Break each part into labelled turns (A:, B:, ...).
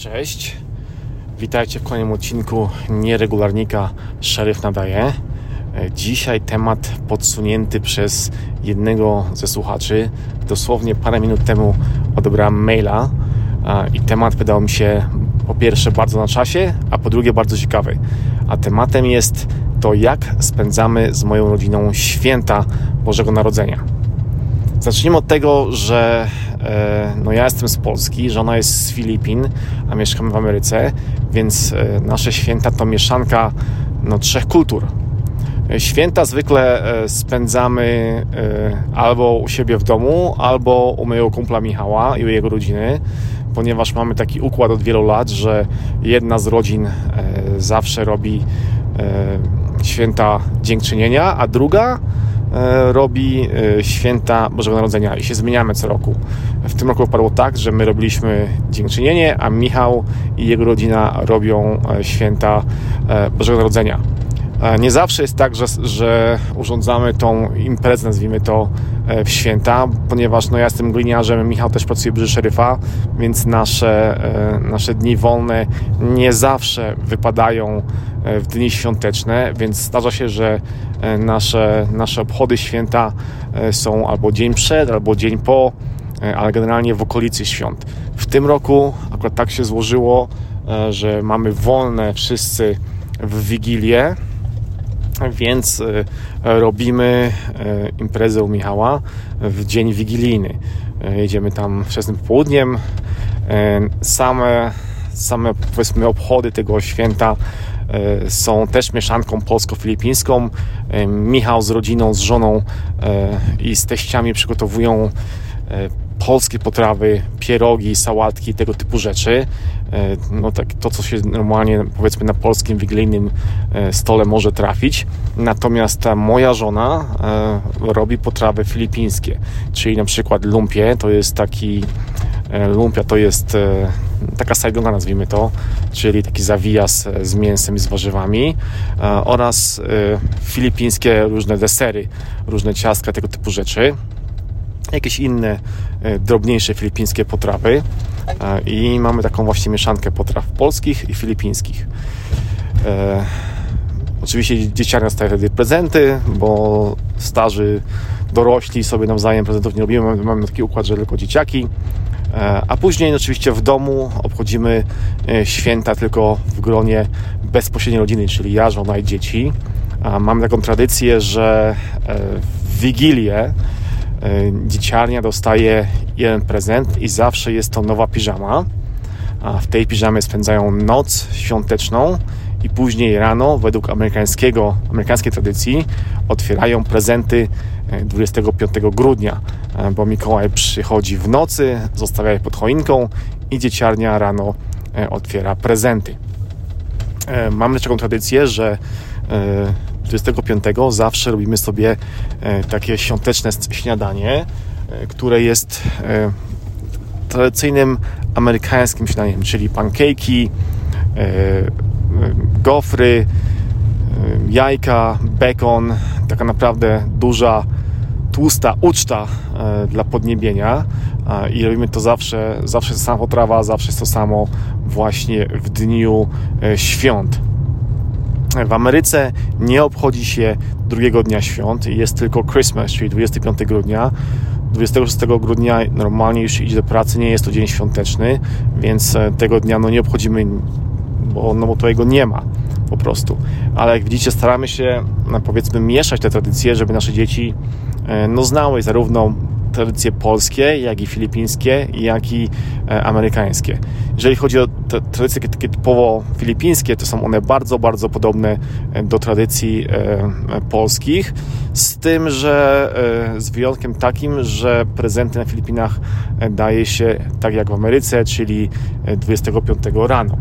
A: Cześć, witajcie w kolejnym odcinku Nieregularnika Szeryf Nadaje. Dzisiaj temat podsunięty przez jednego ze słuchaczy. Dosłownie parę minut temu odebrałem maila i temat wydał mi się po pierwsze bardzo na czasie, a po drugie bardzo ciekawy. A tematem jest to, jak spędzamy z moją rodziną święta Bożego Narodzenia. Zacznijmy od tego, że e, no ja jestem z Polski, żona jest z Filipin, a mieszkamy w Ameryce, więc e, nasze święta to mieszanka no, trzech kultur. E, święta zwykle spędzamy albo u siebie w domu, albo u mojego kumpla Michała i u jego rodziny, ponieważ mamy taki układ od wielu lat, że jedna z rodzin zawsze robi święta dziękczynienia, a druga E, robi e, święta Bożego Narodzenia i się zmieniamy co roku. W tym roku wypadło tak, że my robiliśmy dziękczynienie, a Michał i jego rodzina robią e, święta Bożego Narodzenia. Nie zawsze jest tak, że, że urządzamy tą imprezę, nazwijmy to, w święta, ponieważ no, ja jestem gliniarzem, Michał też pracuje przy szeryfa, więc nasze, nasze dni wolne nie zawsze wypadają w dni świąteczne, więc zdarza się, że E, nasze, nasze obchody święta e, są albo dzień przed, albo dzień po, e, ale generalnie w okolicy świąt. W tym roku akurat tak się złożyło, że mamy wolne wszyscy w Wigilię, więc robimy imprezę u Michała w dzień wigilijny. Jedziemy tam wczesnym południem. Same, same powiedzmy obchody tego święta są też mieszanką polsko-filipińską. Michał z rodziną, z żoną i z teściami przygotowują polskie potrawy, pierogi, sałatki, tego typu rzeczy. No tak, to, co się normalnie powiedzmy na polskim wigilijnym stole może trafić. Natomiast ta moja żona robi potrawy filipińskie, czyli na przykład lumpie, to jest taki lumpia to jest taka sajdona nazwijmy to, czyli taki zawijas z mięsem i z warzywami e, oraz e, filipińskie różne desery, różne ciastka, tego typu rzeczy jakieś inne e, drobniejsze filipińskie potrawy i mamy taką właśnie mieszankę potraw polskich i filipińskich. Oczywiście dzieciaki dostają wtedy prezenty, bo starzy dorośli sobie nawzajem prezentów nie robimy. Mamy taki układ, że tylko dzieciaki. E, a później oczywiście w domu obchodzimy e, święta tylko w gronie bezpośredniej rodziny, czyli ja, żona i dzieci. Mamy taką tradycję, że e, w Wigilię dzieciarnia dostaje jeden prezent i zawsze jest to nowa piżama. A w tej piżamie spędzają noc świąteczną i później rano, według amerykańskiego, amerykańskiej tradycji, otwierają prezenty 25 grudnia, e, bo Mikołaj przychodzi w nocy, zostawia je pod choinką i dzieciarnia rano e, otwiera prezenty. E, mamy taką tradycję, że 25 zawsze robimy sobie takie świąteczne śniadanie, które jest tradycyjnym amerykańskim śniadaniem, czyli pancake'i, gofry, jajka, bekon, taka naprawdę duża tłusta uczta e, dla podniebienia i robimy to zawsze, zawsze jest ta sama potrawa, zawsze jest to samo właśnie w dniu e, świąt. W Ameryce nie obchodzi się drugiego dnia świąt, jest tylko Christmas, czyli 25 grudnia. 26 grudnia normalnie już idzie do pracy, nie jest to dzień świąteczny, więc e, tego dnia no nie obchodzimy, bo, no bo to jego nie ma po prostu. Ale jak widzicie, staramy się no, powiedzmy mieszać te tradycje, żeby nasze dzieci E, no, znały zarówno tradycje polskie, jak i filipińskie, jak i e, amerykańskie. Jeżeli chodzi o tradycje takie typowo filipińskie, to są one bardzo, bardzo podobne e, do tradycji polskich, z tym, że z wyjątkiem takim, że prezenty na Filipinach daje się tak jak w Ameryce, czyli 25 rano.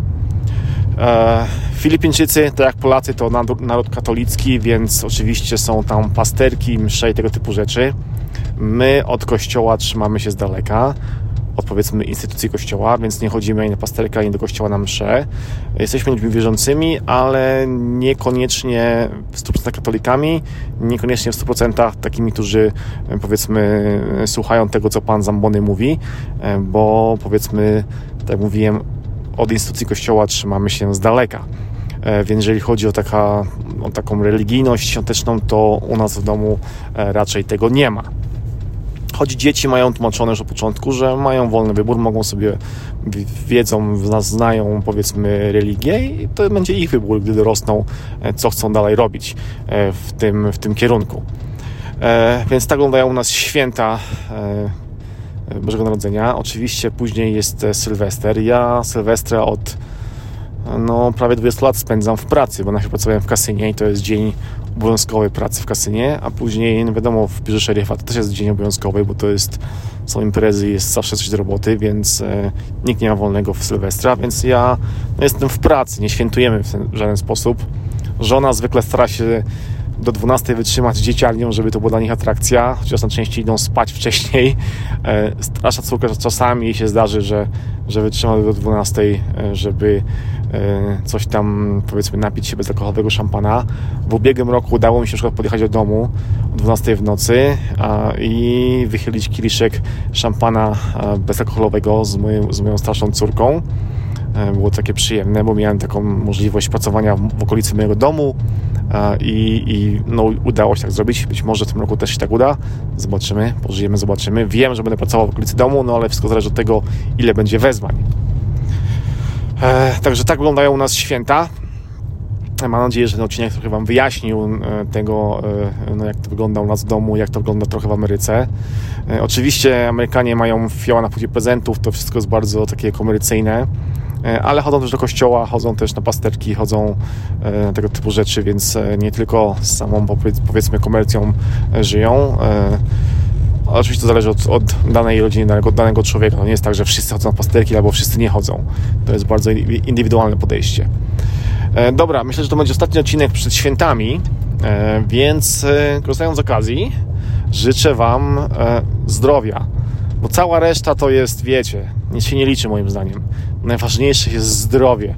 A: Filipińczycy, tak jak Polacy, to naród katolicki, więc oczywiście są tam pasterki, msze i tego typu rzeczy. My od kościoła trzymamy się z daleka, od powiedzmy instytucji kościoła, więc nie chodzimy ani na pasterkę, ani do kościoła na msze. Jesteśmy ludźmi wierzącymi, ale niekoniecznie w 100% katolikami, niekoniecznie w 100% takimi, którzy powiedzmy słuchają tego, co pan Zambony mówi, bo powiedzmy, tak jak mówiłem, od instytucji Kościoła trzymamy się z daleka. Więc jeżeli chodzi o, taka, o taką religijność świąteczną, to u nas w domu raczej tego nie ma. Choć dzieci mają tłumaczone już od początku, że mają wolny wybór, mogą sobie, wiedzą, znają powiedzmy religię i to będzie ich wybór, gdy dorosną, e, co chcą dalej robić e, w tym, w tym kierunku. E, więc tak wyglądają u nas święta Bożego Narodzenia. Oczywiście później jest Sylwester. Ja Sylwestra od no, prawie 20 lat spędzam w pracy, bo najpierw pracowałem w kasynie i to jest dzień obowiązkowej pracy w kasynie, a później, no wiadomo, w biurze szeryfa to też jest dzień obowiązkowy, bo to jest, są imprezy, jest zawsze coś do roboty, więc e, nikt nie ma wolnego w Sylwestra, więc ja no, jestem w pracy, nie świętujemy w, ten, w żaden sposób. Żona zwykle stara się do 12 wytrzymać dzieciarnią, żeby to była dla nich atrakcja, chociaż najczęściej idą spać wcześniej. E, starsza córka czasami się zdarzy, że, że wytrzyma do 12, e, żeby coś tam powiedzmy napić się bezalkoholowego szampana. W ubiegłym roku udało mi się na podjechać do domu o 12 w nocy i wychylić kieliszek szampana bezalkoholowego z moją, z moją starszą córką. Było takie przyjemne, bo miałem taką możliwość pracowania w okolicy mojego domu, i, i no, udało się tak zrobić. Być może w tym roku też się tak uda. Zobaczymy, pożyjemy, zobaczymy. Wiem, że będę pracował w okolicy domu, no ale wszystko zależy od tego, ile będzie wezwań. E, także tak wyglądają u nas święta. Mam nadzieję, że ten odcinek trochę Wam wyjaśnił e, tego, e, no jak to wygląda u nas w domu, jak to wygląda trochę w Ameryce. Oczywiście Amerykanie mają fioła na płycie prezentów, to wszystko jest bardzo takie komercyjne. Ale chodzą też do kościoła, chodzą też na pasterki, chodzą e, tego typu rzeczy, więc nie tylko z samą powiedzmy komercją żyją. Oczywiście to zależy od, od, danej rodziny, danego, danego człowieka. To nie jest tak, że wszyscy chodzą na pasterki albo wszyscy nie chodzą. To jest bardzo indywidualne podejście. Dobra, myślę, że to będzie ostatni odcinek przed świętami, więc korzystając z okazji, życzę Wam zdrowia, bo cała reszta to jest, wiecie, nic się nie liczy moim zdaniem. Najważniejsze jest zdrowie,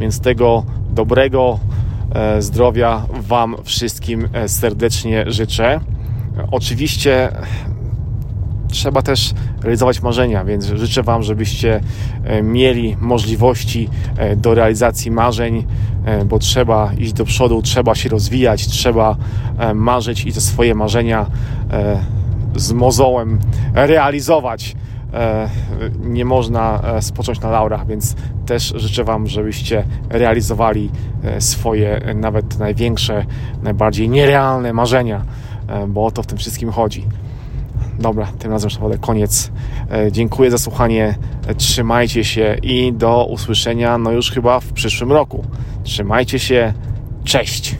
A: więc tego dobrego e, zdrowia Wam wszystkim e, serdecznie życzę. Oczywiście trzeba też realizować marzenia, więc życzę Wam, żebyście e, mieli możliwości do realizacji marzeń, bo trzeba iść do przodu, trzeba się rozwijać, trzeba marzyć i te swoje marzenia z mozołem realizować. E, nie można e, spocząć na laurach, więc też życzę Wam, żebyście realizowali e, swoje nawet największe, najbardziej nierealne marzenia, bo o to w tym wszystkim chodzi. Dobra, tym razem już naprawdę koniec. Dziękuję za słuchanie. Trzymajcie się i do usłyszenia, no już chyba w przyszłym roku. Trzymajcie się. Cześć!